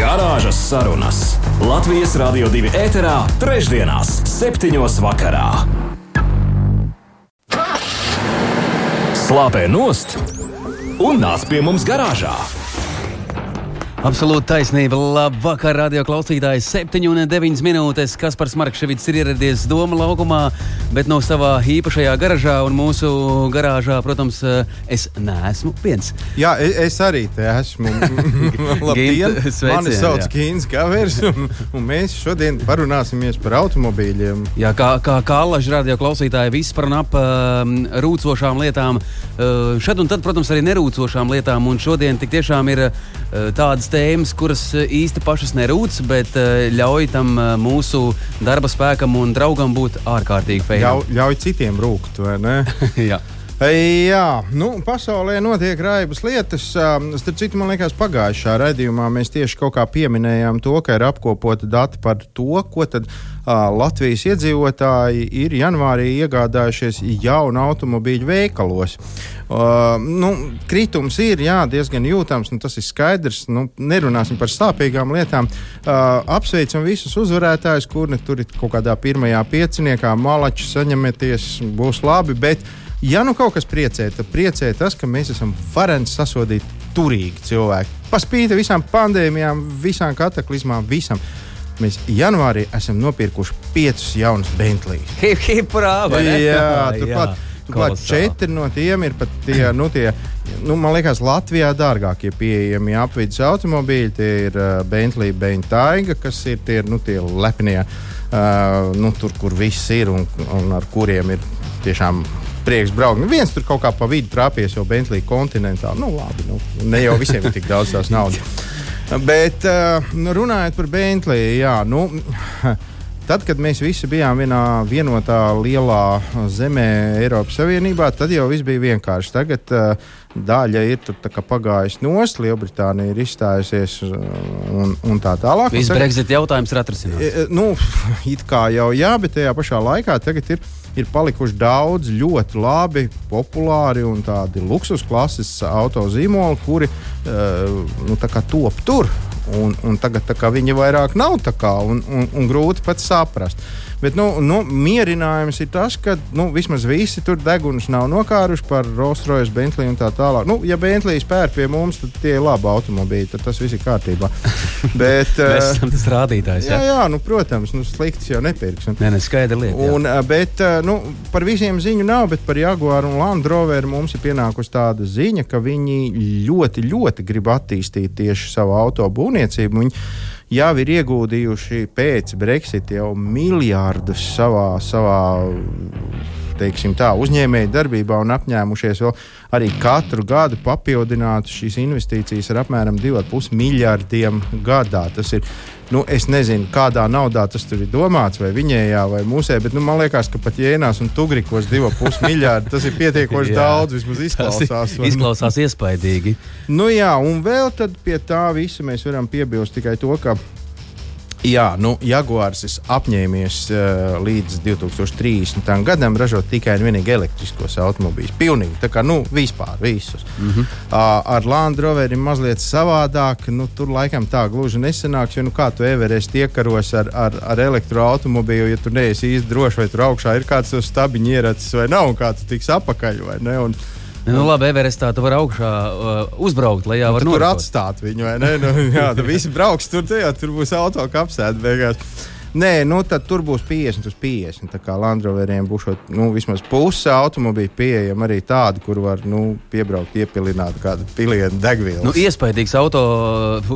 Garāžas sarunas Latvijas Rādio 2 ēterā, trešdienās, septiņos vakarā. Slāpē nost un nāc pie mums garāžā! Absolūti taisnība. Labvakar, radio klausītāji. 7,9 minūtes. Kaspars Markevits ir ieradies Doma laukumā, bet no savā īpašajā garažā. Un mūsu garāžā, protams, es neesmu viens. Jā, es, es arī te esmu. Labdien! Mani sauc Kīns Kavers, un, un mēs šodien parunāsimies par automobīļiem. Jā, kā, kā, kā Allaža radio klausītāji, viss par un ap uh, rūcošām lietām. Uh, šad un tad, protams, arī nerūcošām lietām. Un šodien tik tiešām ir uh, tādas tēmas, kuras eh, īsti pašas nerūc, bet eh, ļauj tam eh, mūsu darba spēkam un draugam būt ārkārtīgi fejam. Ļauj, ļauj citiem rūkt, vai ne? Jā. Jā, nu, pasaulē notiek raibas lietas. Starp citu, man liekas, pagājušā raidījumā mēs tieši kaut kā pieminējām to, ka ir apkopota dati par to, ko tad Latvijas iedzīvotāji ir janvārī iegādājušies jaunu automobīļu veikalos. Uh, nu, kritums ir jā, diezgan jūtams, nu, tas ir skaidrs. Nu, nerunāsim par sāpīgām lietām. Uh, apsveicam visus uzvarētājus, kurni tur ir kaut kādā pirmajā pieciniekā, malači saņemieties, būs labi. Bet, ja nu kaut kas priecē, tad priecē tas, ka mēs esam vareni sasodīti turīgi cilvēki. Paspīti visām pandēmijām, visām kataklizmām, visam. Mēs janvārī esam nopirkuši piecus jaunus Bentley. Hip, hip, brāva! Jā, turpat. Turklāt četri no tiem ir pat tie, nu, tie nu, man liekas, Latvijā dārgākie pieejami apvidus automobīļi. Tie ir uh, Bentley, Bentayga, kas ir tie, nu, tie lepnie, uh, nu, tur, kur viss ir un, un ar kuriem ir tiešām prieks braukt. Nu, viens tur kaut kā pa vidu trāpījies, jau Bentley kontinentā. Nu, labi, nu, ne jau visiem ir tik daudz tās naudas. Bet uh, runājot par Bentley, jā, nu. Tad, kad mēs visi bijām vienā vienotā lielā zemē, Eiropas Savienībā, tad jau viss bija vienkārši. Tagad uh, daļa ir pagājusi nost, Lielbritānija ir izstājusies un, un tā tālāk. Viss Brexit jautājums ir atrisināts. Nu, it kā jau jā, bet tajā pašā laikā tagad ir ir palikuši daudz ļoti labi, populāri un tādi luksus klases autozīmoli, kuri uh, nu, top tur. Un, un tagad viņi vairs nav tā kā un, un, un grūti pat saprast. Bet nu, nu, mierinājums ir tas, ka nu, vismaz visi tur degunus nav nokāruši par Rolls Royce, Bentley un tā tālāk. Nu, ja Bentley spēr pie mums, tad tie ir labi automobīļi, tad tas viss ir kārtībā. Bet, Mēs eh, esam tas rādītājs. Jā, jā, jā nu, protams, nu, slikts jau nepirks. Un, Nē, ne, skaidra lieta. Jā. Un, eh, bet eh, nu, par visiem ziņu nav, bet par Jaguar un Land Rover mums ir pienākusi tāda ziņa, ka viņi ļoti, ļoti grib attīstīt tieši savu autobūvniecību. Viņi jau ir ieguldījuši pēc Brexit jau miljardus savā, savā teiksim, tā, uzņēmēju darbībā un apņēmušies vēl arī katru gadu papildināt šīs investīcijas ar apmēram 2,5 miljardiem gadā. Tas ir Nu, es nezinu, kādā naudā tas tur ir domāts, vai viņējā, vai mūsē, bet nu, man liekas, ka pat jēnās un tugrikos 2,5 miljardi tas ir pietiekoši daudz. Vismaz izklausās. Izklausās iespaidīgi. Nu, jā, un vēl pie tā visa mēs varam piebilst tikai to, ka Jā, nu, Jaguars ir apņēmies uh, līdz 2030. gadam ražot tikai un vienīgi elektriskos automobīļus. Pilnīgi tā kā nu, vispār visus. Mm -hmm. uh, ar Land Roveru ir mazliet savādāk. Nu, tur laikam tā gluži nesanāks. Jo nu, kā tu Everest iekaros ar, ar, ar elektroautobīlu, ja tu neesi īsti drošs, vai tur augšā ir kāds stabiņš ieracis vai nav, un kā tu tiks apakaļ vai ne. Un, Nu, labi, Everestā tu vari augšā uh, uzbraukt, lai jau tur atstāt viņu. Nu, jā, tad visi brauks tur, tajā, tur būs auto kapsēta beigās. Nē, nu tad tur būs 50 uz 50. Tā kā Landroveriem būs nu, vismaz puse automobīļa pieejama arī tāda, kur var nu, piebraukt, iepilināt kādu pilienu degvielu. Nu, iespaidīgs auto,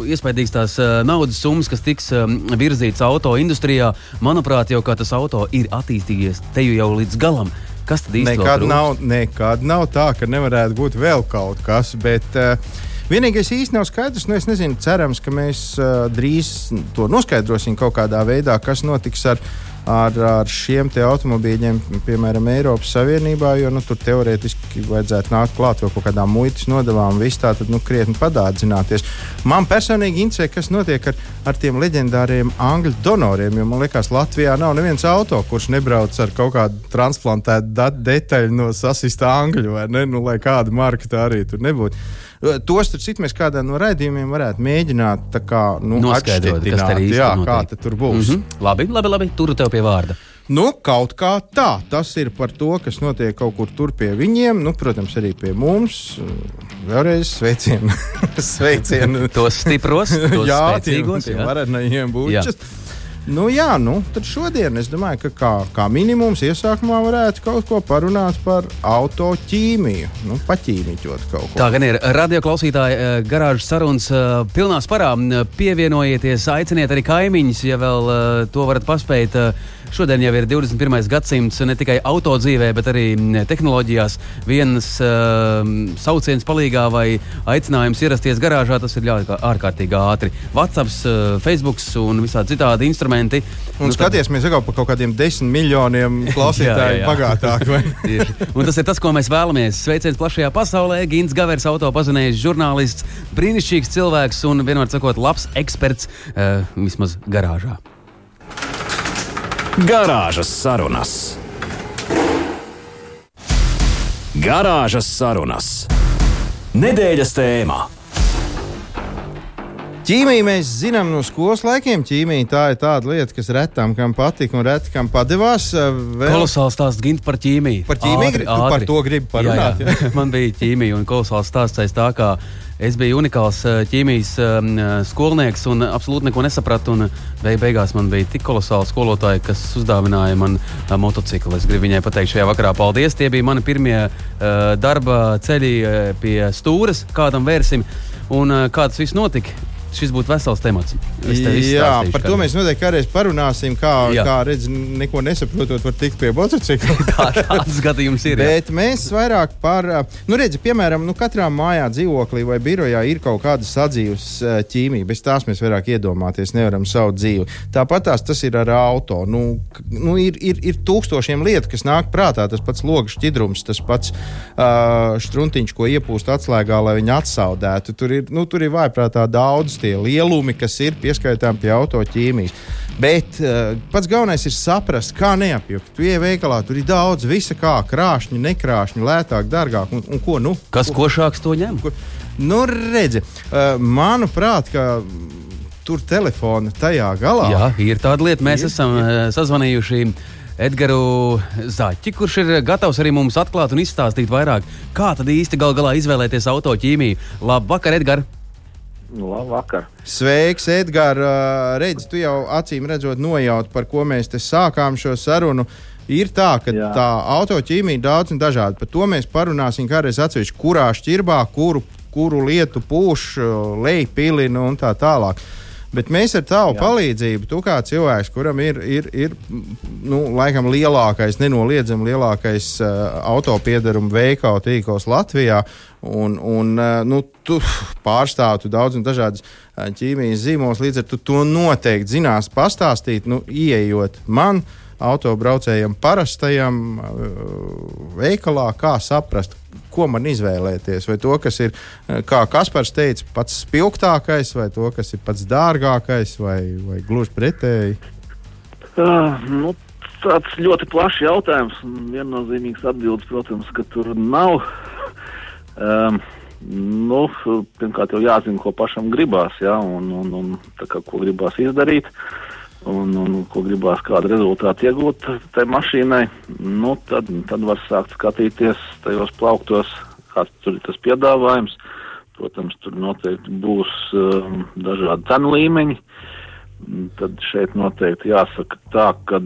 iespaidīgs tās uh, naudas summas, kas tiks um, virzīts auto industrijā. Manuprāt, jau kā tas auto ir attīstījies te jau līdz galam. Kas tad īstenībā nekad nav, nekad nav tā, ka nevarētu būt vēl kaut kas. Bet, uh, Vienīgais īsti nav skaidrs, nu es nezinu, cerams, ka mēs uh, drīz to noskaidrosim kaut kādā veidā, kas notiks ar, ar, ar šiem automobīļiem, piemēram, Eiropas Savienībā, jo nu, tur teorētiski vajadzētu nākt klāt vēl kaut kādām muitas nodevām, viss tā tad nu, krietni padārdzināties. Man personīgi interesē, kas notiek ar, ar tiem leģendāriem angļu donoriem, jo man liekas, Latvijā nav neviens auto, kurš nebrauc ar kaut kādu transplantētu detaļu no sasista angļu, vai ne? Nu, lai kāda marka tā arī tur nebūtu. Tos citu mēs kādā no raidījumiem varētu mēģināt kā, nu, noskaidrot, kas tur īsti jā, kā tur būs. Mm -hmm. Labi, labi, labi, turu tev pie vārda. Nu, kaut kā tā. Tas ir par to, kas notiek kaut kur tur pie viņiem. Nu, protams, arī pie mums. Vēlreiz sveicienu. sveicienu. tos stipros, tos jā, spēcīgos. Tiem, tiem varenajiem būčus. Nu, jā, nu, tad šodien es domāju, ka kā, kā minimums iesākumā varētu kaut ko parunāt par autoķīmiju. Nu, paķīmiķot kaut ko. Tā gan ir. Radio klausītāji, eh, garāžas sarunas eh, pilnā sparā. Pievienojieties, aiciniet arī kaimiņus, ja vēl eh, to varat paspēt. Šodien jau ir 21. gadsimts ne tikai auto dzīvē, bet arī tehnoloģijās. Vienas uh, sauciens palīgā vai aicinājums ierasties garāžā, tas ir ļoti ārkārtīgi ātri. WhatsApp, uh, Facebook un visādi citādi instrumenti. Un nu, skaties, tad... mēs jau par kaut kādiem desmit miljoniem klausītāju bagātāk. un tas ir tas, ko mēs vēlamies. Sveiciens plašajā pasaulē. Gins Gavers, auto pazinējis žurnālists, brīnišķīgs cilvēks un vienmēr sakot, labs eksperts uh, vismaz garāžā. Garāžas sarunas. Garāžas sarunas. Nedēļas tēmā. Ķīmiju mēs zinām no skolas laikiem. Ķīmija tā ir tāda lieta, kas retam kam patika un retam kam padevās. Vēl... Kolosāls stāsts Gint par ķīmiju. Par ķīmiju ātri, ātri. par to gribu parunāt. Jā, jā. Man bija ķīmija un kolosāls stāsts aiz tā, kā Es biju unikāls eh, ķīmijas um, skolnieks un absolūti neko nesapratu. Beig beigās man bija tik kolosāli skolotāji, kas uzdāvināja man motociklu. Es gribu viņai pateikt šajā vakarā paldies. Tie bija mani pirmie darba ceļi pie stūres, kādam vērsim. Un kā tas viss notika? Šis būtu vesels temats. Jā, par to mēs noteikti kādreiz parunāsim. Kā, Jā. kā redz, neko nesaprotot, var tikt pie motocikla. tā, tāds gadījums ir. Bet jā. mēs vairāk par, nu, redzi, piemēram, nu, katrā mājā, dzīvoklī vai birojā ir kaut kāda sadzīves ķīmija. Bez tās mēs vairāk iedomāties nevaram savu dzīvi. Tāpat tās tas ir ar auto. Nu, nu, ir, ir, ir tūkstošiem lietu, kas nāk prātā. Tas pats logs šķidrums, tas pats uh, struntiņš, ko iepūst atslēgā, lai viņi atsaudētu. Tur ir, nu, tur ir vaiprātā daudz tie lielumi, kas ir pieskaitām pie autoķīmijas. Bet uh, pats galvenais ir saprast, kā neapjukt. Tu ej veikalā, tur ir daudz, visa kā krāšņi, nekrāšņi, lētāk, dārgāk. Un, un ko nu? Kas ko, košāks to ņem? Ko, nu, redzi, uh, manuprāt, ka tur telefona tajā galā. Jā, ir tāda lieta, mēs ir, esam ir. sazvanījuši. Edgars Zaķi, kurš ir gatavs arī mums atklāt un izstāstīt vairāk, kā tad īsti gal galā izvēlēties autoķīmiju. Labvakar, Edgars! Nu, labvakar. Sveiks, Edgars. Redzi, tu jau acīm redzot, nojaut, par ko mēs te sākām šo sarunu. Ir tā, ka Jā. tā autoķīmija ir daudz un dažāda. Par to mēs parunāsim kādreiz atsevišķi, kurā šķirbā, kuru, kuru lietu pūš, lejpilina un tā tālāk. Bet mēs ar tavu Jā. palīdzību, tu kā cilvēks, kuram ir, ir, ir nu, laikam lielākais, nenoliedzami lielākais uh, autopiedaruma veikalu tīkls Latvijā, un, un uh, nu, tu pārstāv tu daudz un dažādas uh, ķīmijas zīmolus, līdz ar to to noteikti zinās pastāstīt, nu, ieejot man autobraucējam, parastajam veikalā, kā saprast, ko man izvēlēties. Vai to, kas ir, uh, kā Kaspars teica, pats spilgtākais, vai to, kas ir pats dārgākais, vai, vai gluži pretēji? Uh, nu, tāds ļoti plašs jautājums. Viennozīmīgs atbildes, protams, ka tur nav. Um, nu, pirmkārt, jau jāzina, ko pašam gribās, ja, un, un, un kā, ko gribās izdarīt. Uh, un, un ko gribās kādu rezultātu iegūt tai mašīnai, nu, tad, tad var sākt skatīties tajos plauktos, kāds tur ir tas piedāvājums. Protams, tur noteikti būs um, dažādi cenu līmeņi. Tad šeit noteikti jāsaka tā, ka,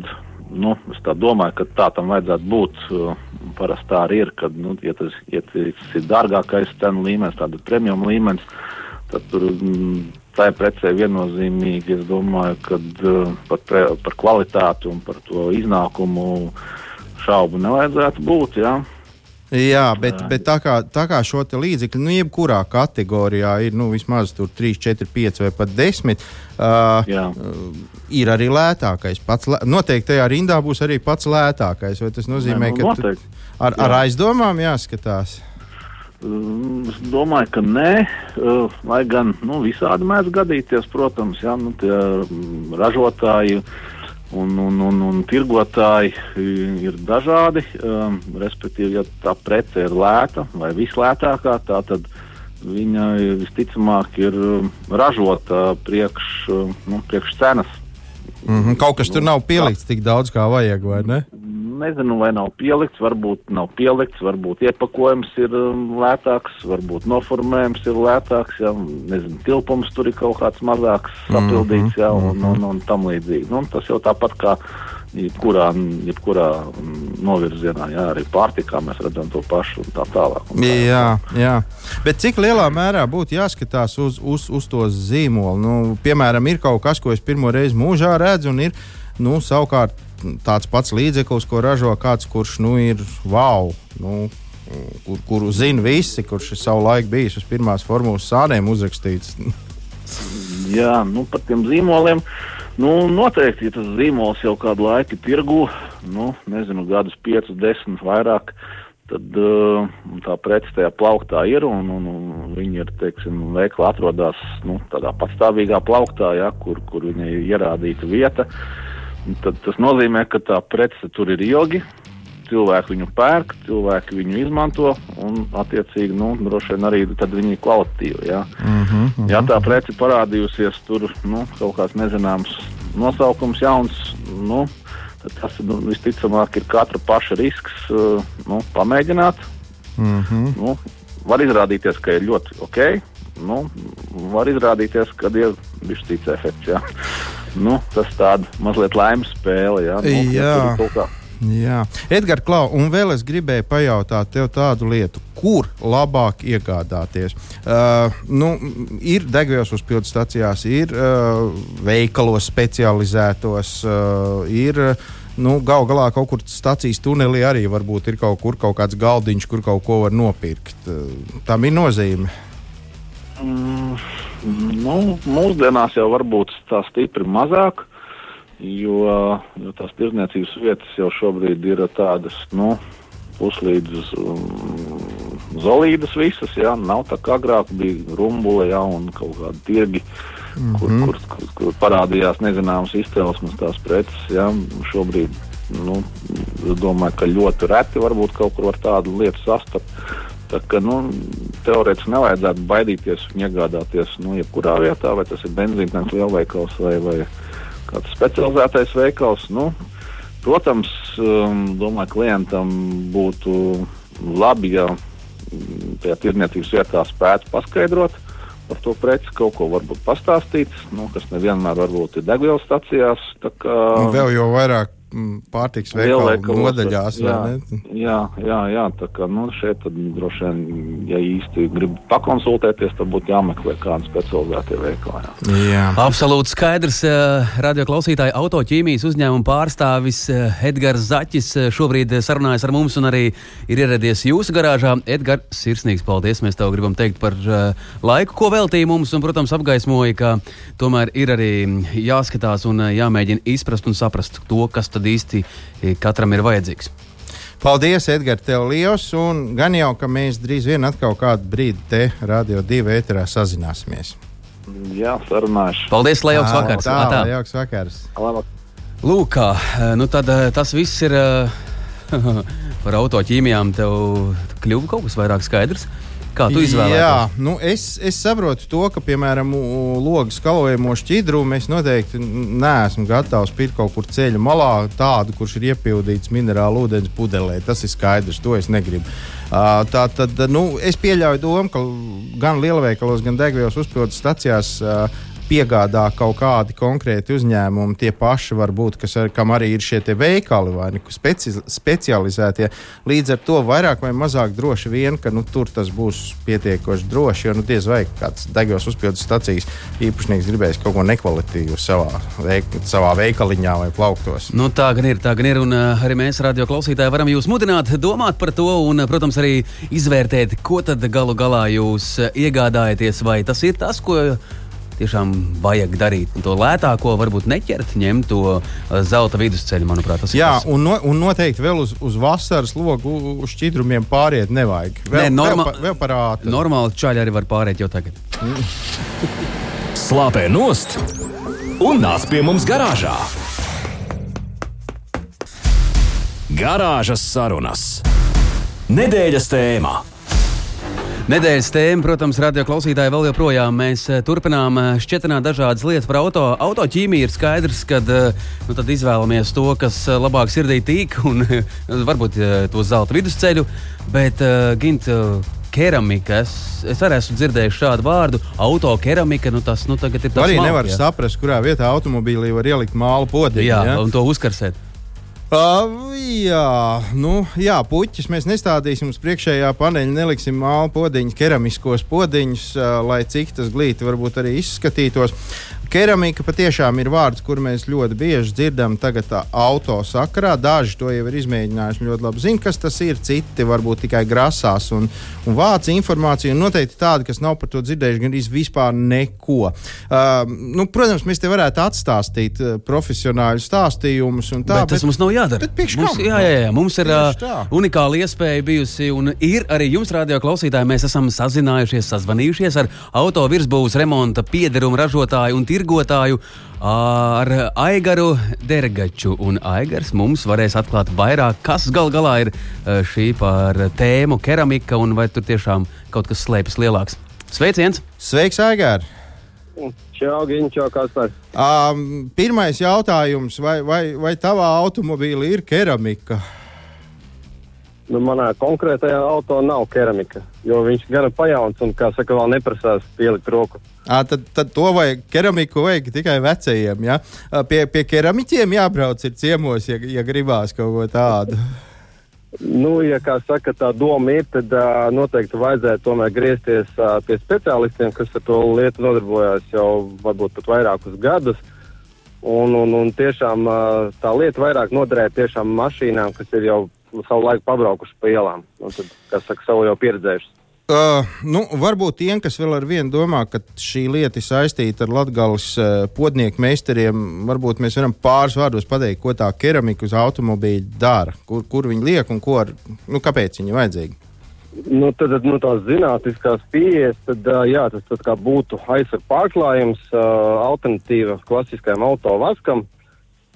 nu, es tā domāju, ka tā tam vajadzētu būt. Parasti tā arī ir, kad, nu, ja tas, ja tas ir dārgākais cenu līmenis, tāda premium līmenis, tad tur mm, tai precē viennozīmīgi es domāju, ka uh, par, pre, par kvalitāti un par to iznākumu šaubu nevajadzētu būt. Jā. Jā, bet, bet tā, kā, tā kā šo līdzekļu, nu, jebkurā kategorijā ir nu, vismaz 3, 4, 5 vai pat 10, uh, Jā. ir arī lētākais. Pats, noteikti tajā rindā būs arī pats lētākais. Vai tas nozīmē, Nē, nu, ka ar, ar aizdomām jāskatās? Es domāju, ka nē, uh, lai gan nu, visādi mēdz gadīties, protams, jā, nu, tie mm, ražotāji un, un, un, un tirgotāji i- ir dažādi. Um, respektīvi, ja tā prece ir lēta vai vislētākā, tā tad viņa visticamāk ir ražota priekš, nu, priekš cenas. Mm -hmm. Kaut kas tur nav pielikts tik daudz, kā vajag, vai ne? Nezinu, vai nav pielikts, varbūt nav pielikts, varbūt iepakojums ir um, lētāks, varbūt noformējums ir lētāks, ja nezinu, tilpums tur ir kaut kāds mazāks sapildīts, ja, un, un, un tam līdzīgi. Nu, tas jau tāpat kā jebkurā, jebkurā mm, novirzienā, ja arī pārtikā mēs redzam to pašu un tā tālāk. Un tā. Jā, jā. Bet cik lielā mērā būtu jāskatās uz, uz, uz to zīmolu? Nu, piemēram, ir kaut kas, ko es pirmo reizi mūžā redzu, un ir nu, savukārt tāds pats līdzeklis, ko ražo kāds, kurš nu, ir wow. Nu, Kur, kuru zina visi, kurš ir savu laiku bijis uz pirmās formulas sāniem uzrakstīts. Jā, nu par tiem zīmoliem. Nu, noteikti, ja tas zīmols jau kādu laiku ir tirgu, nu, nezinu, gadus 5, 10, vairāk, tad uh, tā prece tajā plauktā ir un, un, un viņi ir, teiksim, veikli atrodas nu, tādā patstāvīgā plauktā, ja, kur, kur viņai ir ierādīta vieta. Un Tad tas nozīmē, ka tā prece tur ir ilgi, cilvēki viņu pērk, cilvēki viņu izmanto, un, attiecīgi, nu, droši vien arī viņi ir kvalitatīvi. Ja, Mm -hmm. ja tā prece parādījusies tur, nu, kaut kāds nezināms nosaukums, jauns, nu, tad tas nu, visticamāk ir katra paša risks uh, nu, pamēģināt. Mm -hmm. Nu, var izrādīties, ka ir ļoti ok. Nu, var izrādīties, ka ir bijis cits efekts. Ja. Nu, tas tāds mazliet laimes spēle. Ja. Nu, Jā. Jā, Edgars, Klau, un vēl es gribēju pajautāt tev tādu lietu, kur labāk iegādāties. Uh, nu, ir degvielas uzpildu stacijās, ir uh, veikalos specializētos, uh, ir uh, nu, gal galā kaut kur stācijas tunelī arī varbūt ir kaut kur kaut kāds galdiņš, kur kaut ko var nopirkt. Uh, tam ir nozīme. Mm, nu, mūsdienās jau varbūt tā stipri mazāk, jo, jo tās tirdzniecības vietas jau šobrīd ir tādas, nu, puslīdz um, zolīdas visas, jā, nav tā kā agrāk bija rumbula, jā, un kaut kādi tirgi, mm -hmm. kur, kur, kur, kur parādījās nezināmas izcelsmes tās preces, jā, šobrīd, nu, es domāju, ka ļoti reti varbūt kaut kur var tādu lietu sastapt. Tā kā nu, teorētiski nevajadzētu baidīties un iegādāties nu, jebkurā vietā, vai tas ir benzīntanks lielveikals vai, vai kāds specializētais veikals. Nu, protams, um, domāju, klientam būtu labi, ja mm, tajā tirdzniecības vietā spētu paskaidrot par to preci, kaut ko varbūt pastāstīt, nu, kas nevienmēr varbūt ir degvielas stacijās. kā- Un vēl jau vairāk pārtiks veikalu nodaļās. vai jā, ne? jā, jā, jā, tā kā nu, šeit tad droši vien, ja īsti grib pakonsultēties, tad būtu jāmeklē kāda specializēta veikala. Jā. Jā. Absolūti skaidrs. eh, Radioklausītāji, autoķīmijas uzņēmuma pārstāvis eh, Edgars Zaķis eh, šobrīd sarunājas ar mums un arī ir ieradies jūsu garāžā. Edgars, sirsnīgs paldies! Mēs tev gribam teikt par laiku, ko veltīji mums, un, protams, apgaismoja, ka tomēr ir arī jāskatās un jāmēģina izprast un saprast to, kas tad īsti eh, katram ir vajadzīgs. Paldies, Edgars, tev liels. Un gan jau, ka mēs drīz vien atkal kādu brīdi te radio divu ēterā sazināsimies. jā, sarunāšu. Paldies, lai jauks vakars! Tā, Atā. lai jauks vakars. Labāk. Lūk, kā, nu tad tas viss ir par autoķīmijām. Tev kļuva kaut kas vairāk skaidrs. Kā tu izvēlējies? Jā, nu es, es saprotu to, ka, piemēram, logu skalojamo šķidru mēs noteikti n- neesam gatavi pirkt kaut kur ceļa malā, tādu, kurš ir iepildīts minerālu ūdens pudelē. Tas ir skaidrs, to es negribu. Uh, tā tad nu, es pieļauju domu, ka gan lielveikalos, gan degvielas uzpildes stacijās uh, piegādā kaut kādi konkrēti uzņēmumi, tie paši varbūt, kas ar, kam arī ir šie veikali vai ne, speci specializētie. Līdz ar to vairāk vai mazāk droši vien, ka nu, tur tas būs pietiekoši droši, jo nu, diez vai kāds degvielas uzpildes stacijas īpašnieks gribēs kaut ko nekvalitīvu savā, veik savā veikaliņā vai plauktos. Nu, tā gan ir, tā gan ir, un uh, arī mēs, radio klausītāji, varam jūs mudināt domāt par to un, protams, arī izvērtēt, ko tad galu galā jūs iegādājaties, vai tas ir tas, ko tiešām vajag darīt to lētāko, varbūt neķert, ņemt to uh, zelta vidusceļu. Manuprāt, tas Jā, ir. Tas. Un, no, un noteikti vēl uz, uz vasaras logu uz šķidrumiem pāriet nevajag. Vēl, Nē, norma- vēl, pa, vēl par ātru. Normāli čaļi arī var pārēt jau tagad. Slāpē nost un nāc pie mums garāžā. Garāžas sarunas. Nedēļas tēmā. Nedēļas tēma, protams, radio klausītāji vēl joprojām mēs eh, turpinām eh, šķietināt dažādas lietas par auto. Autoķīmiju ir skaidrs, ka nu, tad izvēlamies to, kas eh, labāk sirdī tīk, un varbūt eh, to zelta vidusceļu. Bet, Gint, keramika, es, es arī esmu dzirdējis šādu vārdu - autokeramika. Nu, tas nu, ir tas arī malki, nevar jā. saprast, kurā vietā automobīlī var ielikt mālu podiņu. Jā, ja? un to uzkarsēt. Uh, jā, nu, jā, puķis mēs nestādīsim uz priekšējā paneļa, neliksim mālu podiņus, keramiskos podiņus, uh, lai cik tas glīti varbūt arī izskatītos. Keramika patiešām ir vārds, kur mēs ļoti bieži dzirdam tagad auto sakarā. Daži to jau ir izmēģinājuši ļoti labi zina, kas tas ir. Citi varbūt tikai grasās un, un vāc informāciju. Un noteikti tādi, kas nav par to dzirdējuši gandrīz vispār neko. Uh, nu, protams, mēs te varētu atstāstīt profesionāļu stāstījumus un tā. bet tas mums nav jādara. bet mums, jā, jā, jā, mums ir uh, unikāla iespēja bijusi, un ir arī jums, radio klausītāji, mēs esam sazinājušies, sazvanījušies ar auto virsbūves remonta piederumu ražotāju un tirgotāju ar Aigaru Dergaču. Un Aigars mums varēs atklāt vairāk, kas gal galā ir šī par tēmu keramika un vai tur tiešām kaut kas slēpjas lielāks. Sveiciens! Sveiks, Aigār! Čau, čau, Kaspar. Um, pirmais jautājums, vai, vai, vai tavā automobīlī ir keramika? Nu, manā konkrētajā auto nav keramika, jo viņš ir pajauns un, kā saka, vēl neprasās pielikt roku. À, tad, tad to vajag keramiku vajag tikai vecajiem. Ja? Pie, pie keramiķiem jābrauc ir ciemos, ja, ja gribās kaut ko tādu. Nu, ja kā saka, tā doma ir, tad uh, noteikti vajadzētu tomēr griezties uh, pie speciālistiem, kas ar to lietu nodarbojas jau varbūt pat vairākus gadus. Un, un, un tiešām uh, tā lieta vairāk noderē tiešām mašīnām, kas ir jau savu laiku pabraukuši pa ielām. Un tad, kas saka, savu jau pieredzējuši. Uh, nu, varbūt tiem, kas vēl ar vienu domā, ka šī lieta ir saistīta ar latgāles uh, podnieku meistariem, varbūt mēs varam pāris vārdos pateikt, ko tā keramika uz automobīļa dara, kur, kur viņi liek un ko ar, nu, kāpēc viņi vajadzīgi. Nu, tad, tad nu, tās zinātniskās pieejas, tad, uh, jā, tas, tas kā būtu aizsardzības pārklājums, uh, alternatīva klasiskajam autovaskam.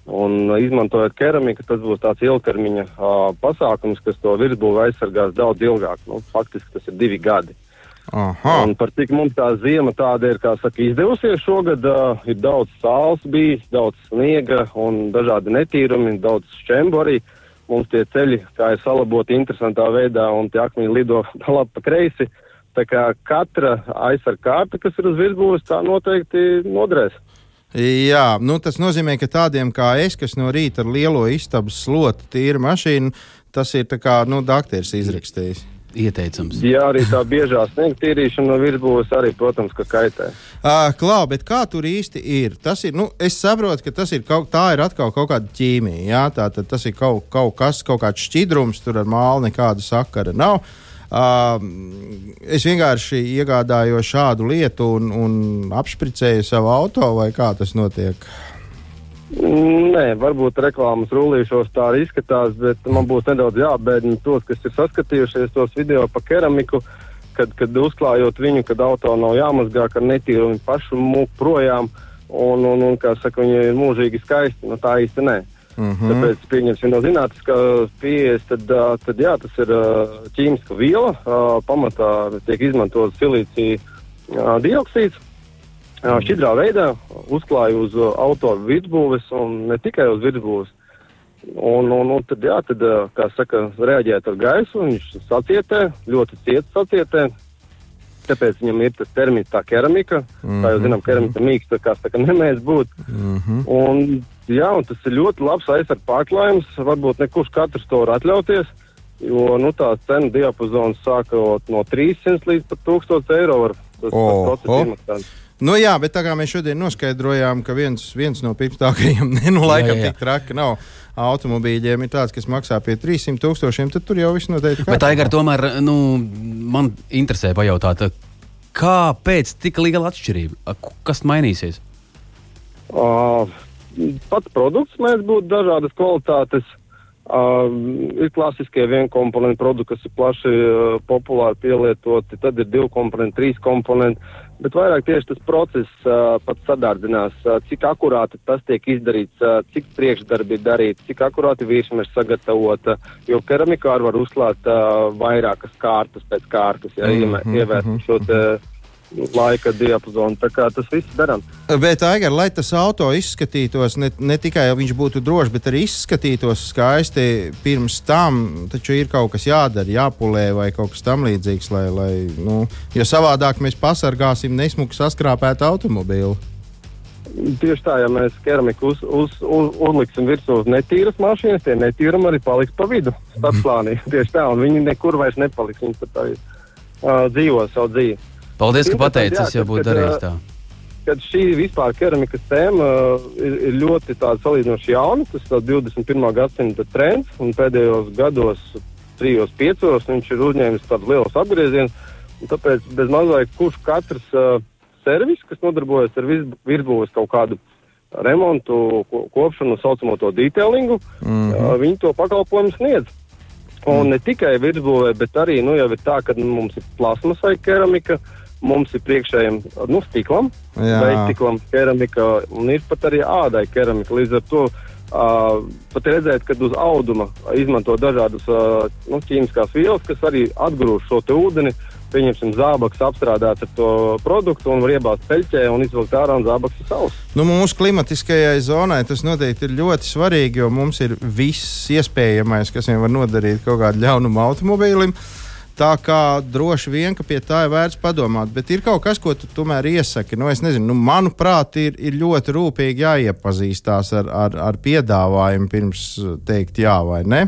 Un, uh, izmantojot keramiku, tas būs tāds ilgtermiņa uh, pasākums, kas to virsbūvi aizsargās daudz ilgāk. Nu, faktiski tas ir divi gadi. Aha, Un par cik mums tā ziema tāda ir, kā saka, izdevusies šogad, uh, ir daudz sāls bijis, daudz sniega un dažādi netīrumi, daudz šķembu arī. Mums tie ceļi, kā ir salaboti interesantā veidā, un tie akmeņi lido labi pa kreisi. Tā kā katra aizsarga kārta, kas ir uz virsbūves, tā noteikti noderēs. Jā, nu, tas nozīmē, ka tādiem kā es, kas no rīta ar lielo istabas slotu tīra mašīnu, tas ir tā kā nu, dakteris izrakstījis. Ieteicams. Jā, arī tā biežā sniega tīrīšana no virsbūves arī, protams, ka kaitē. Klau, bet kā tur īsti ir? Tas ir, nu, es saprotu, ka tas ir kaut, tā ir atkal kaut kāda ķīmija. Jā, tā tad tas ir kaut, kaut kas, kaut kāds šķidrums, tur ar mālu nekāda sakara nav. Uh, es vienkārši iegādājos šādu lietu un, un apspricēju savu auto, vai kā tas notiek? Nē, varbūt reklāmas rullīšos tā arī izskatās, bet man būs nedaudz jābēdina tos, kas ir saskatījušies tos video par keramiku, kad, kad uzklājot viņu, kad auto nav jāmazgā, ka netīru viņi pašu mūku projām, un, un, un, kā saka, viņi ir mūžīgi skaisti, nu tā īsti nē. Mm. Tāpēc, pieņemsim no zinātniskās pieejas, tad, tad jā, tas ir ķīmiska viela. Pamatā tiek izmantots silīcija dioksīds. Ā, Šķidrā veidā uzklāja uz ā, auto virsbūves un ne tikai uz virsbūves. Un, un, un tad, jā, tad, kā saka, reaģēt ar gaisu, viņš sacietē, ļoti ciet sacietē. tāpēc viņam ir tas termins, tā keramika. Mm -hmm. Kā jau zinām, keramika mīksta, kas tā kā nemēdz būt. Mm -hmm. un, jā, un tas ir ļoti labs aizsardz pārklājums. Varbūt ne kurš katrs to var atļauties. Jo nu, tā cena diapazons sākot no 300 līdz pat 1000 eiro. Var, tas, O, tas o. process Nu, jā, bet tā kā mēs šodien noskaidrojām, ka viens, viens no pirmstākajiem, ne, nu, laikam, Jā, jā. tik traki nav. Automobīļiem ir tāds, kas maksā pie 300 tūkstošiem, tad tur jau viss noteikti Bet, Aigar, tomēr nu, man interesē pajautāt, kāpēc tik liela atšķirība? Kas mainīsies? Uh, pats produkts mēdz būt dažādas kvalitātes. Uh, ir klasiskie vienkomponentu produkti, kas ir plaši uh, populāri pielietoti, tad ir divi komponenti, trīs komponenti, bet vairāk tieši tas process uh, pats sadārdzinās, uh, cik akurāti tas tiek izdarīts, uh, cik priekšdarbi ir darīti, cik akurāti virsma ir sagatavota, jo keramikā var uzklāt uh, vairākas kārtas pēc kārtas, ja mm, ievērst šo te laika diapazonu. Tas viss darām. Bet, Aigar, lai tas auto izskatītos ne, ne tikai viņš būtu drošs, bet arī izskatītos skaisti pirms tam, taču ir kaut kas jādara, jāpulē vai kaut kas tamlīdzīgs, lai, lai nu, jo savādāk mēs pasargāsim nesmuku saskrāpētu automobīlu. Tieši tā, ja mēs keramiku uz, uz, uz, uzliksim virsū uz netīras mašīnas, tie netīrumi arī paliks pa vidu starpplānī. Tieši tā, un viņi nekur vairs nepaliks. Viņi pat arī uh, dzīvo savu dzīvi. Paldies, ka Interesanti, pateici, jā, es jau kad- būtu darījis tā. Kad šī vispār keramikas tēma ir, ir ļoti salīdzinoši jauna, tas ir 21. gadsimta trends, un pēdējos gados, trijos, piecos, viņš ir uzņēmis tādus lielus apgriezienus. un Tāpēc bez mazliet kurš katrs uh, servis, kas nodarbojas ar vis- virsbūves kaut kādu remontu, ko, kopšanu, saucamo to detailingu, mm -hmm. uh, viņi to pakalpojumu sniedz. Un ne tikai virsbūvē, bet arī nu, jau ir tā, ka mums ir plasmas vai keramika, mums ir priekšējiem nu, stiklam, Jā. veidtiklam keramika un ir pat arī ādai keramika. Līdz ar to uh, pat redzēt, ka uz auduma izmanto dažādas uh, nu, ķīmiskās vielas, kas arī atgrūž šo ūdeni. Pieņemsim, zābaks apstrādāts ar to produktu un var iebāzt peļķē un izvilkt ārā un zābaks ir savs. Nu, mūsu klimatiskajai zonai tas noteikti ir ļoti svarīgi, jo mums ir viss iespējamais, kas vien var nodarīt kaut kādu ļaunumu automobīlim. Tā kā droši vien, ka pie tā ir vērts padomāt, bet ir kaut kas, ko tu tomēr iesaki. Nu, es nezinu, nu, manuprāt, ir, ir ļoti rūpīgi jāiepazīstās ar, ar, ar piedāvājumu pirms teikt jā vai ne.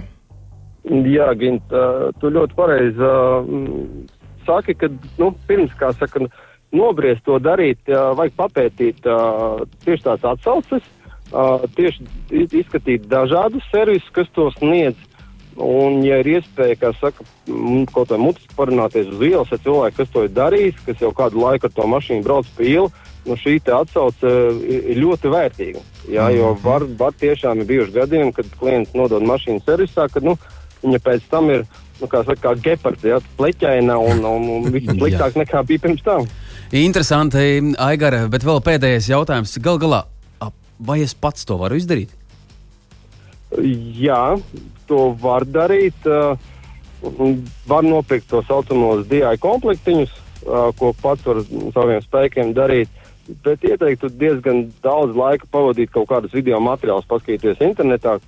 Jā, Gint, uh, tu ļoti pareizi mm, saki, ka nu, pirms, kā saka, nobriest to darīt, vajag papētīt tieši tās atsauces, tieši iz- izskatīt dažādus servisus, kas to sniedz. Un, ja ir iespēja, kā saka, kaut kā mutiski parunāties uz ielas ar cilvēku, kas to ir darījis, kas jau kādu laiku ar to mašīnu brauc pa ielu, nu šī atsauce ir ir ļoti vērtīga. Jā, jo var, var tiešām ir bijuši gadījumi, kad klients nodod mašīnu servisā, kad nu, viņa pēc tam ir nu, kā, saka, kā gepards, jā, pleķaina un, un, un viss sliktāk nekā bija pirms tam. Interesanti, Aigar, bet vēl pēdējais jautājums. Gal galā, vai es pats to varu izdarīt? Jā, to var darīt. Uh, var nopirkt to saucamos DI komplektiņus, uh, ko pats var saviem spēkiem darīt. Bet ieteiktu diezgan daudz laika pavadīt kaut kādus video materiālus, paskatīties internetā,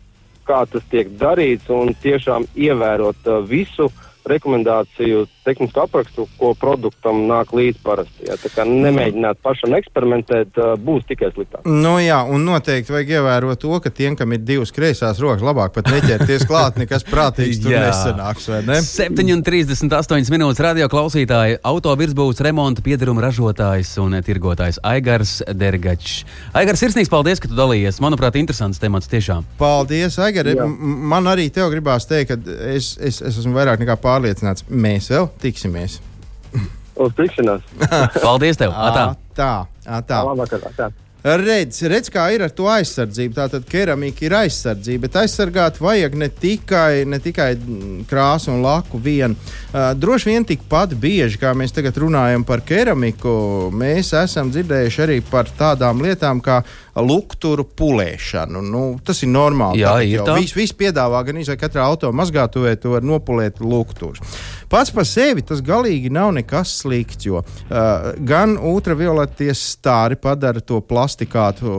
kā tas tiek darīts un tiešām ievērot uh, visu rekomendāciju, tehnisku aprakstu, ko produktam nāk līdz parasti. Ja? Tā kā nemēģināt pašam eksperimentēt, būs tikai sliktāk. Nu, jā, un noteikti vajag ievērot to, ka tiem, kam ir divas kreisās rokas, labāk pat neķerties klāt, nekas prātīgs tur Jā. nesanāks. vai Ne? 7,38 minūtes radio klausītāji, auto virsbūves remonta piedaruma ražotājs un tirgotājs Aigars Dergačs. Aigars, sirsnīgs paldies, ka tu dalījies. Manuprāt, interesants temats tiešām. Paldies, Aigari. Jā. Man arī tev gribās teikt, ka es, es, es esmu vairāk nekā pārliecināts, mēs vēl tiksimies. Uz tikšanās! Paldies tev! Atā. tā, tā. Tā. Redz, redz, kā ir ar to aizsardzību. Tātad keramika ir aizsardzība, bet aizsargāt vajag ne tikai, ne tikai krāsu un laku vien. Uh, droši vien tikpat bieži, kā mēs tagad runājam par keramiku, mēs esam dzirdējuši arī par tādām lietām kā lukturu pulēšanu. Nu, tas ir normāli. Jā, ir tā. Viss vis piedāvā, gan izvēlēt katrā auto mazgātuvē, to var nopulēt lukturus. Pats par sevi tas galīgi nav nekas slikts, jo uh, gan ultravioleties stāri padara to plastikātu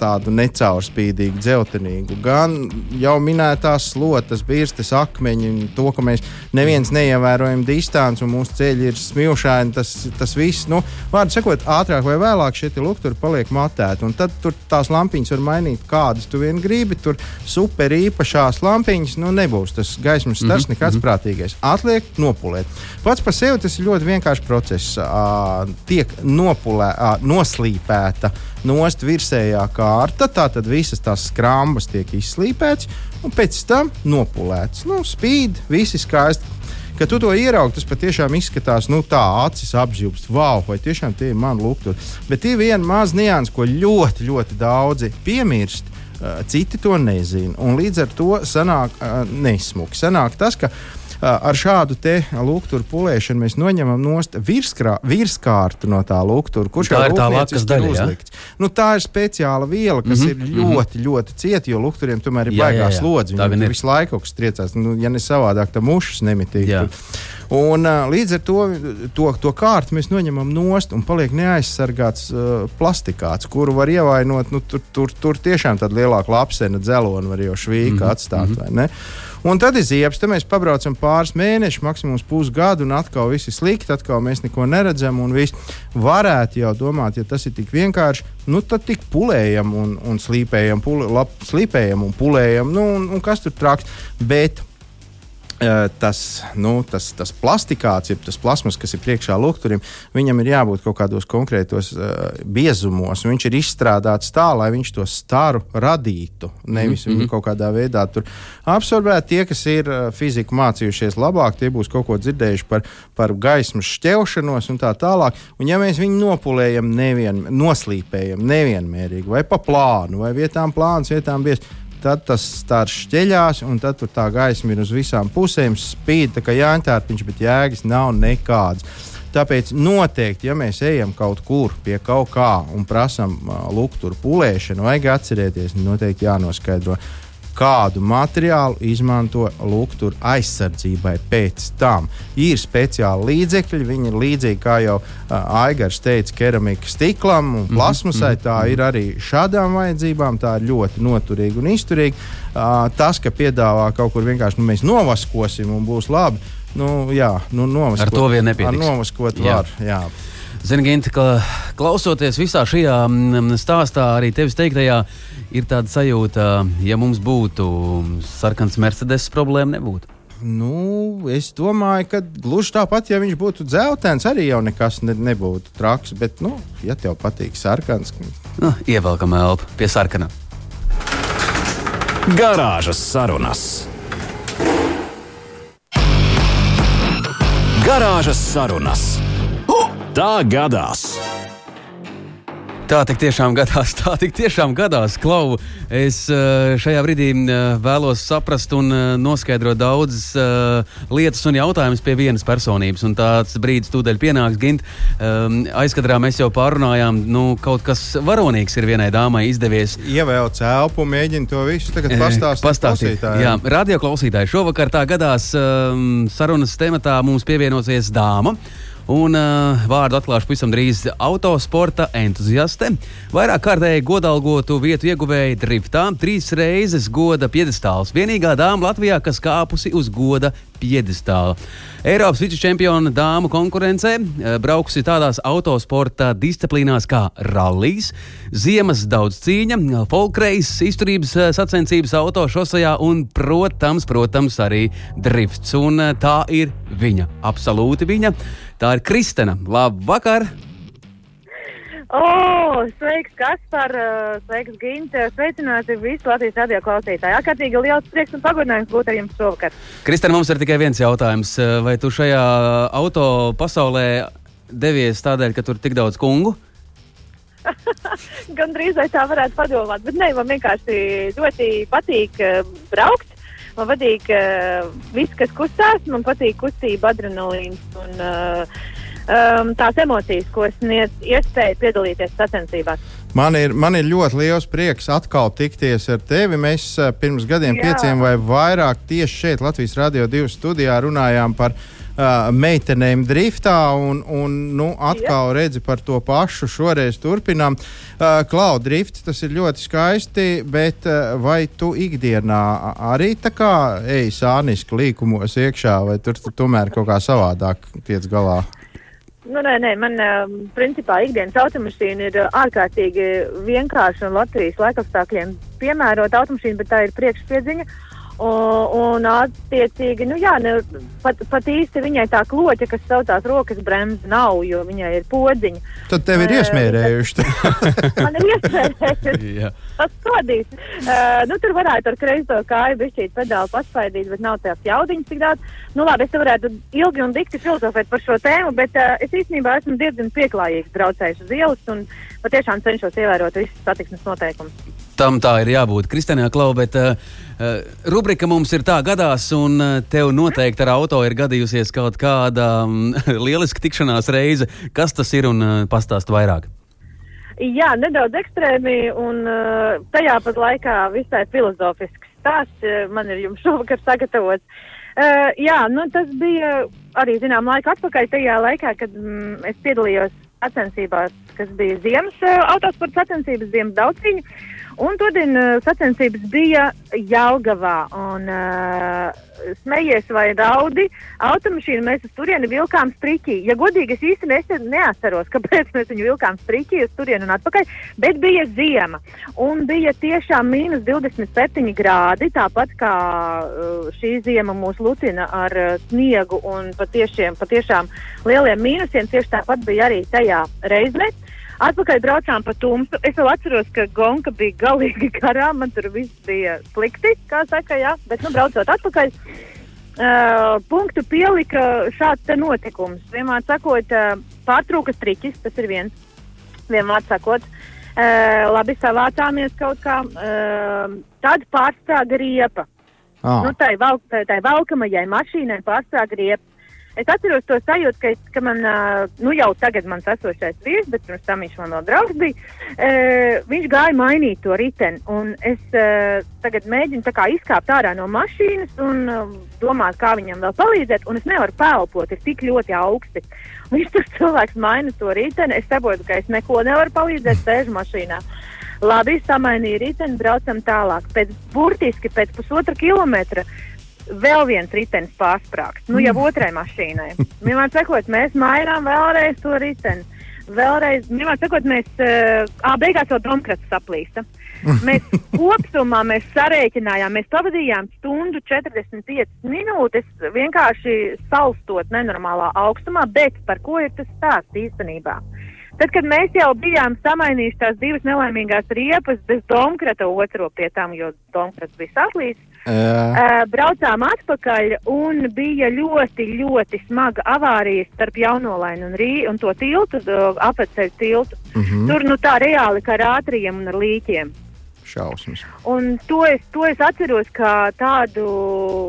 tādu necaurspīdīgu, dzeltenīgu, gan jau minētās slotas, birstes, akmeņi, to, ka mēs neviens neievērojam distanci un mūsu ceļi ir smilšaini, tas, tas viss, nu, vārdu sakot, ātrāk vai vēlāk šie lukturi paliek matēti, un tad tur tās lampiņas var mainīt, kādas tu vien gribi, tur super īpašās lampiņas, nu, nebūs tas gaismas stars, mm -hmm. nekāds prātīgais. Atliek nopulēt. Pats par sevi tas ir ļoti vienkāršs process. Tiek nopulē, noslīpēta nost virsējā kārta, tātad visas tās skrāmas tiek izslīpētas un pēc tam nopulētas. Nu, spīd, visi skaisti. Kad tu to ieraugi, tas patiešām izskatās nu, tā, acis apžilbst, wow, vai tiešām tie ir mani lukturī. Bet ir viena maza nianses, ko ļoti, ļoti daudzi piemirst. Citi to nezina. Līdz ar to sanāk uh, nesmuki. Sanāk tas, ka uh, ar šādu te lūgturu pulēšanu mēs noņemam nost virskrā, virskārtu no tā lūgtura, kurš tā ir tā lakas daļa. Uzlikts. Ja? Nu, tā ir speciāla viela, kas mm -hmm, ir ļoti, mm -hmm. ļoti cieta, jo lūgturiem tomēr ir baigās slodzi. Viņi visu laiku kaut kas triecās, nu, ja ne savādāk, tad mušas nemitīgi. Un, līdz ar to, to, to kārtu mēs noņemam nost un paliek neaizsargāts uh, plastikāts, kuru var ievainot. Nu, tur, tur, tur tiešām tāda lielāka lapsena dzelona var jau švīka mm -hmm. atstāt. Mm -hmm. Un tad ir ziepes, tad mēs pabraucam pāris mēnešus, maksimums pusgadu, un atkal viss ir slikti, atkal mēs neko neredzam. Varētu jau domāt, ja tas ir tik vienkārši, nu tad tik pulējam un, un slīpējam, pule, lab, slīpējam un pulējam, nu, un, un kas tur traks. Bet tas, nu, tas, tas plastikāts, ir tas plasmas, kas ir priekšā lukturim, viņam ir jābūt kaut kādos konkrētos uh, biezumos. Viņš ir izstrādāts tā, lai viņš to staru radītu. Nevis mm -hmm. kaut kādā veidā tur absorbēt. Tie, kas ir uh, fiziku mācījušies labāk, tie būs kaut ko dzirdējuši par, par gaismas šķelšanos un tā tālāk. Un ja mēs viņu nopulējam, nevien, noslīpējam nevienmērīgi vai pa plānu, vai vietām plāns, vietām biezs tad tas tāds šķeļās, un tad tur tā gaisma ir uz visām pusēm, spīd tā kā jāņķērpiņš, bet jēgas nav nekādas. Tāpēc noteikti, ja mēs ejam kaut kur pie kaut kā un prasām uh, lukturu pulēšanu, vajag atcerēties, noteikti jānoskaidro, kādu materiālu izmanto luktura aizsardzībai pēc tam. Ir speciāli līdzekļi, viņi ir līdzīgi kā jau uh, Aigars teica, keramika stiklam un mhm, plasmasai. Tā mhm. ir arī šādām vajadzībām, tā ir ļoti noturīga un izturīga. Uh, tas, ka piedāvā kaut kur vienkārši nu, mēs novaskosim un būs labi. Nu, jā, nu, novaskot, ar to vien nepietiks. Novaskot jā. var. Jā. Zini, Ginte, ka klausoties visā šajā mm, stāstā, arī tevis teiktajā, ir tāda sajūta, ja mums būtu sarkans Mercedes, problēma nebūtu. Nu, es domāju, ka gluži tāpat, ja viņš būtu dzeltens, arī jau nekas ne, nebūtu traks. Bet, nu, ja tev patīk sarkans, nu, ievelkam elpu pie sarkana. Garāžas sarunas. Garāžas sarunas. Tā gadās! Tā tik tiešām gadās, tā tik tiešām gadās. Klau, es eh, šajā brīdī eh, vēlos saprast un eh, noskaidrot daudzas lietas un jautājumus pie vienas personības. Un tāds brīdis tūdaļ pienāks. Gint, aizkadrā mēs jau pārunājām, nu, kaut kas varonīgs ir vienai dāmai izdevies. Ievēlēt elpu, mēģina to visu tagad pastāstīt. pastāstīt. Jā, radio klausītāji, šovakar tā gadās sarunas tematā mums pievienosies dāma. Un uh, vārdu atklāšu pavisam drīz autosporta entuziaste. Vairāk kārtēji godalgotu vietu ieguvēja driftā, trīs reizes goda piedestāls. Vienīgā dāma Latvijā, kas kāpusi uz goda piedestāla. Eiropas vicečempiona dāmu konkurencē uh, braukusi tādās autosporta disciplīnās kā rallies, ziemas daudz cīņa, folkreis, izturības uh, sacensības autošosejā un, protams, protams, arī drifts. Un uh, tā ir viņa, absolūti viņa. Tā ir Kristena. Labvakar! Oh, sveiks, Kaspar, sveiks, Ginte, sveicināti visi Latvijas radio klausītāji. Ārkārtīgi liels prieks un pagodinājums būt ar jums šovakar. Kristēna, mums ir tikai viens jautājums. Vai tu šajā auto pasaulē devies tādēļ, ka tur ir tik daudz kungu? Gan drīz tā varētu padomāt, bet nē, man vienkārši ļoti patīk braukt. Man patīk uh, viss, kas kustās, man patīk kustība, adrenalīns un uh, um, tās emocijas, ko sniedz iespēja piedalīties sacensībās. Man ir, man ir ļoti liels prieks atkal tikties ar tevi. Mēs uh, pirms gadiem, Jā. pieciem vai vairāk, tieši šeit, Latvijas Rādio 2 studijā runājām par uh, meitenēm driftā, un, un nu, atkal Jā. redzi par to pašu. Šoreiz turpinām. Uh, Klau, drifts tas ir ļoti skaisti, bet uh, vai tu ikdienā arī tā kā ej sāniski līkumos iekšā, vai tur tu tomēr kaut kā savādāk tiec galā? Nu, nē, nē, man principā ikdienas automašīna ir ārkārtīgi vienkārša un Latvijas laikapstākļiem piemērota automašīna, bet tā ir priekšpiedziņa. Un, un attiecīgi, nu jā, ne, pat, pat īsti viņai tā kloķa, kas saucās rokas bremze, nav, jo viņai ir podziņa. Tad tev ir iesmērējuši. man ir iesmērējuši. Tas kodīs. Uh, nu, tur varētu ar kreiso kāju bišķīt pedāli paspaidīt, bet nav tās jaudiņas tik daudz. Nu labi, es te varētu ilgi un dikti filozofēt par šo tēmu, bet uh, es īstenībā esmu diezgan pieklājīgs braucējs uz ielas un patiešām cenšos ievērot visus satiksmes noteikumus. Tam tā ir jābūt. Kristānā Klau, bet uh, rubrika mums ir tā gadās, un uh, tev noteikti ar auto ir gadījusies kaut kāda um, lieliska tikšanās reize. Kas tas ir un uh, pastāst vairāk? Jā, nedaudz ekstrēmi un uh, tajā pat laikā visai filozofisks stāsts man ir jums šovakar sagatavots. Uh, jā, nu, tas bija arī zinām laika atpakaļ tajā laikā, kad mm, es piedalījos sacensībās, kas bija ziemas uh, autosporta sacensības, ziemas daudziņu. Un todien uh, sacensības bija Jālgavā. Un, uh, smejies vai raudi, automašīnu mēs uz turieni vilkām striķī. Ja godīgi, es īsti nesen neatceros, kāpēc mēs viņu vilkām striķī uz turieni un atpakaļ, bet bija ziema. Un bija tiešām mīnus 27 grādi, tāpat kā uh, šī ziema mūs lucina ar uh, sniegu un patiešiem, patiešām lieliem mīnusiem. Tieši tāpat bija arī tajā reizē. Atpakaļ braucām pa tumsu. Es vēl atceros, ka gonka bija galīgi garā. Man tur viss bija slikti, kā saka, jā. Bet, nu, braucot atpakaļ, uh, punktu pielika šāds notikums. Vienmēr sakot, uh, pārtrūka striķis, tas ir viens. Vienmēr sakot, uh, labi savācāmies kaut kā. Uh, tad pārstāga riepa. Oh. Nu, tai, valk, tai, tai valkamajai mašīnai pārstāga riepa. Es atceros to sajūtu, ka, ka man, nu jau tagad mans esošais vīrs, bet pirms tam viņš man vēl draugs bija, uh, viņš gāja mainīt to riteni. Un es uh, tagad mēģinu kā, izkāpt ārā no mašīnas un uh, domāt, kā viņam vēl palīdzēt, un es nevaru pelpot, ir tik ļoti augsti. Un viņš tur cilvēks maina to riteni, es saprotu, ka es neko nevaru palīdzēt, sēžu mašīnā. Labi, samainīju riteni, braucam tālāk. Pēc burtiski pēc pusotra kilometra vēl viens ritenis pārsprāgst. Nu, jau mm. otrai mašīnai. Vienmēr sakot, mēs mainām vēlreiz to riteni. Vēlreiz, vienmēr sakot, mēs, uh, beigās jau domkrats saplīsta. Mēs kopumā mēs sarēķinājām, mēs pavadījām stundu 45 minūtes vienkārši salstot nenormālā augstumā, bet par ko ir tas stāsts īstenībā? Tad, kad mēs jau bijām samainījuši tās divas nelaimīgās riepas bez domkrata otro pie tām, jo domkrats bija saplīsis, Uh, braucām atpakaļ un bija ļoti, ļoti smaga avārija starp Jaunolainu un, Rī, un to tiltu, apceļu tiltu. Uh mhm. -huh. Tur nu tā reāli kā ar ātriem un ar līķiem. Šausmas. Un to es, to es atceros kā tādu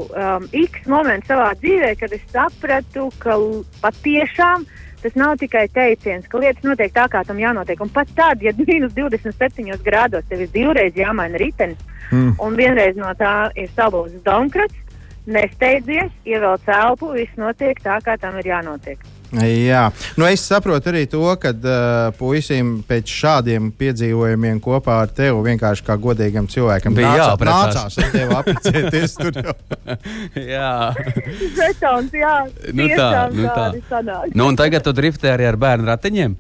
um, X momentu savā dzīvē, kad es sapratu, ka patiešām tas nav tikai teiciens, ka lietas notiek tā, kā tam jānotiek. Un pat tad, ja minus 27 grādos tev ir divreiz jāmaina ritenis, mm. un vienreiz no tā ir salūzis domkrats, nesteidzies, ievelc elpu, viss notiek tā, kā tam ir jānotiek. Jā, nu es saprotu arī to, ka uh, puisim pēc šādiem piedzīvojumiem kopā ar tevi vienkārši kā godīgam cilvēkam bija jāprecās. Nācās ar tevi apprecēties tur jau. jā. Žetons, jā. Nu tā, nu tā. Nu un tagad tu driftē arī ar bērnu ratiņiem?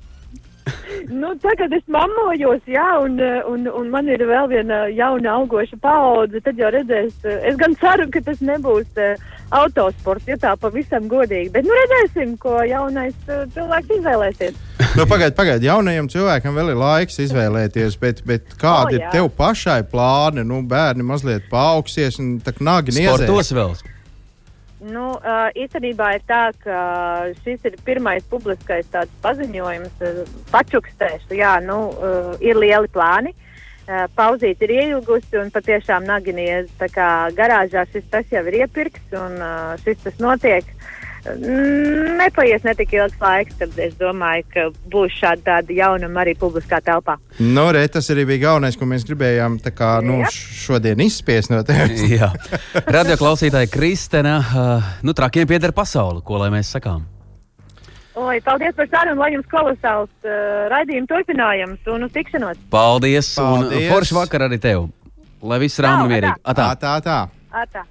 nu, tagad es mamojos, jā, un, un, un man ir vēl viena jauna augoša paudze. Tad jau redzēs, es gan ceru, ka tas nebūs uh, autosports, ja tā pavisam godīgi. Bet nu redzēsim, ko jaunais cilvēks izvēlēsies. nu, pagaid, pagaid, jaunajam cilvēkam vēl ir laiks izvēlēties, bet, bet kādi oh, jā. ir tev pašai plāni? Nu, bērni mazliet paaugsies un tā nāgi niezēs. Sportos vēl. Nu, uh, īstenībā ir tā, ka šis ir pirmais publiskais paziņojums, uh, pačukstēšu. Jā, nu, uh, ir lieli plāni. Uh, pauzīte ir ielgusi un patiešām naginies. Tā kā garāžā šis tas jau ir iepirkts un uh, šis tas notiek. Mm, Nepaies netik ilgs laiks, tad es domāju, ka būs šāda tāda jaunuma arī publiskā telpā. Nu, re, tas arī bija galvenais, ko mēs gribējām kā, nu, šodien izspiest no tevis. Jā, radio klausītāja Kristēna, uh, nu, trakiem pieder pasaule, ko lai mēs sakām. Oi, paldies par sarunu, lai jums kolosāls uh, raidījuma turpinājums un uz tikšanos. Paldies, Paldies. un forši vakar arī tev. Lai viss Tā, mierīgi. Tā, Atā. tā, tā. Atā.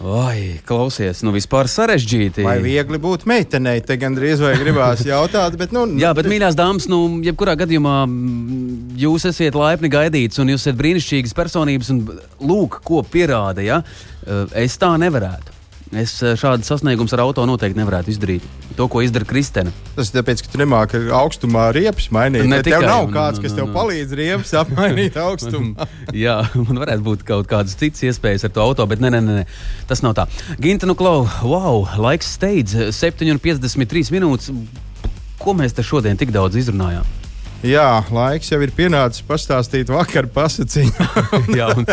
Oi, klausies, nu vispār sarežģīti. Vai viegli būt meitenei, te gandrīz vai gribās jautāt, bet, nu, Jā, bet, mīļās dāmas, nu, jebkurā gadījumā jūs esat laipni gaidīts, un jūs esat brīnišķīgas personības, un lūk, ko pierāda. Ja? Eh, Es tā nevarētu. Es eh, šādu sasniegumu ar auto noteikti nevarētu izdarīt. To, ko izdara Kristēna. tas ir tāpēc, ka tu nemāki augstumā riepas mainīt. Ne Ne tev tikai, nav un- kāds, kas un- tev un- palīdz riepas apmainīt augstumu. Jā, man varētu būt kaut kādas citas iespējas ar to auto, bet nē, nē, nē, nē, tas nav tā. Ginta, nu, klau, wow, laiks steidz 7,53 minūtes. Ko mēs te šodien tik daudz izrunājām? Jā, laiks jau ir pienācis pastāstīt vakar pasaciņu. Jā, un,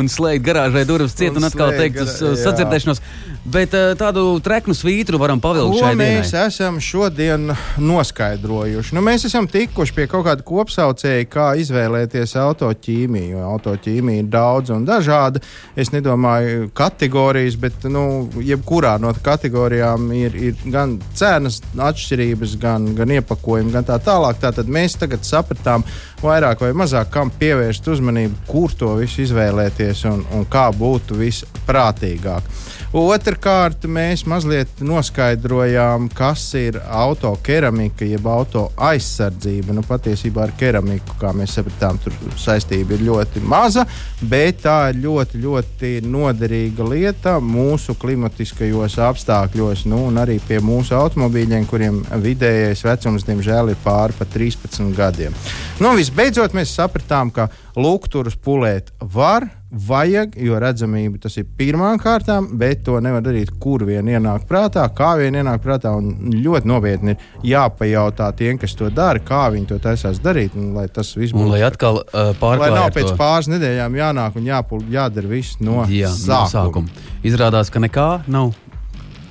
un slēgt garāžai durvis ciet, un Un atkal teikt uz sadzirdēšanos. Bet uh, tādu treknu svītru varam pavilkt šai mēs dienai. esam šodien noskaidrojuši? Nu, mēs esam tikuši pie kaut kāda kopsaucēja, kā izvēlēties autoķīmiju. Autoķīmija ir daudz un dažāda. Es nedomāju kategorijas, bet nu, jebkurā no kategorijām ir, ir gan cenas atšķirības, gan, gan iepakojumi, gan tā tālāk. Tātad mēs tagad sapratām vairāk vai mazāk, kam pievērst uzmanību, kur to visu izvēlēties un, un kā būtu visprātīgāk. Otrakārt, mēs mazliet noskaidrojām, kas ir autokeramika, jeb auto aizsardzība. Nu, patiesībā ar keramiku, kā mēs sapratām, tur saistība ir ļoti maza, bet tā ir ļoti, ļoti noderīga lieta mūsu klimatiskajos apstākļos, nu, un arī pie mūsu automobīļiem, kuriem vidējais vecums, diemžēl, ir pāri pa 13 gadiem. Nu, visbeidzot, mēs sapratām, ka lukturus pulēt var. Vajag, jo redzamība tas ir pirmām kārtām, bet to nevar darīt, kur vien ienāk prātā, kā vien ienāk prātā. Un ļoti nopietni ir jāpajautā tiem, kas to dara, kā viņi to taisās darīt. Un, lai tas viss būtu lai atkal uh, Lai pārklājot nav pēc to- pāris nedēļām jānāk un jāpul, jādara viss no Jā, no sākuma. sākuma. Izrādās, ka nekā nav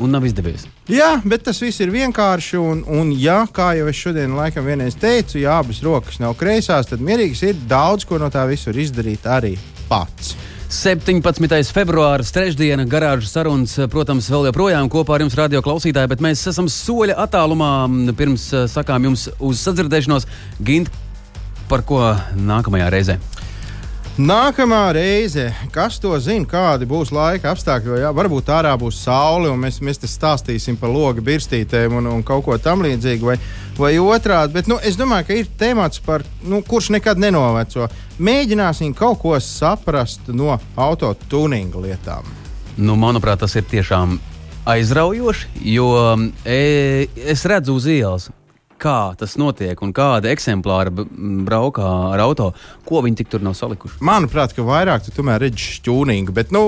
un nav izdevies. Jā, bet tas viss ir vienkārši. Un, un ja, kā jau es šodien laikam vienreiz teicu, ja abas rokas nav kreisās, tad mierīgs ir daudz ko no tā visu var izdarīt arī pats. 17. februāris, trešdiena, garāžas sarunas, protams, vēl joprojām kopā ar jums, radio klausītāji, bet mēs esam soļa attālumā. Pirms eh, sakām jums uz sadzirdēšanos, Gint, par ko nākamajā reizē. Nākamā reize, kas to zina, kādi būs laika apstākļi, jā, varbūt ārā būs saule, un mēs, mēs te stāstīsim par logu birstītēm un, un kaut ko tamlīdzīgu, vai, vai otrādi. Bet nu, es domāju, ka ir temats, par, nu, kurš nekad nenoveco. Mēģināsim kaut ko saprast no auto tuninga lietām. Nu, manuprāt, tas ir tiešām aizraujoši, jo e, es redzu uz ielas, kā tas notiek un kāda eksemplāra braukā ar auto, ko viņi tik tur nav salikuši. Manuprāt, ka vairāk tu tomēr redzi šķūningu, bet nu,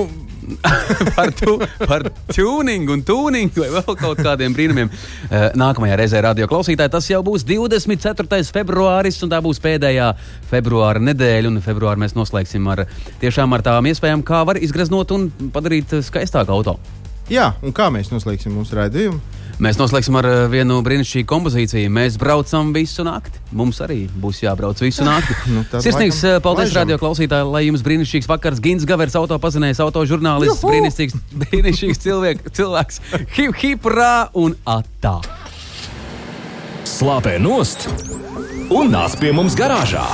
par, tu, par tuningu un tuningu vai vēl kaut kādiem brīnumiem. Eh, Nākamajā reizē radio klausītāji tas jau būs 24. februāris, un tā būs pēdējā februāra nedēļa. Un februāri mēs noslēgsim ar tiešām ar tām iespējām, kā var izgraznot un padarīt skaistāku auto. jā, un kā mēs noslēgsim mūsu raidījumu? Mēs noslēgsim ar eh, vienu brīnišķīgu kompozīciju. Mēs braucam visu nakti. Mums arī būs jābrauc visu nakti. Nu, tad Sirsnīgs laikam eh, paldies, laižam. radio klausītāji, lai jums brīnišķīgs vakars. Gins Gavers, auto pazinējs, auto žurnālists, brīnišķīgs, brīnišķīgs cilvēks, cilvēks. Hip, hip, rā un atā. Slāpē nost un nāc pie mums garāžā!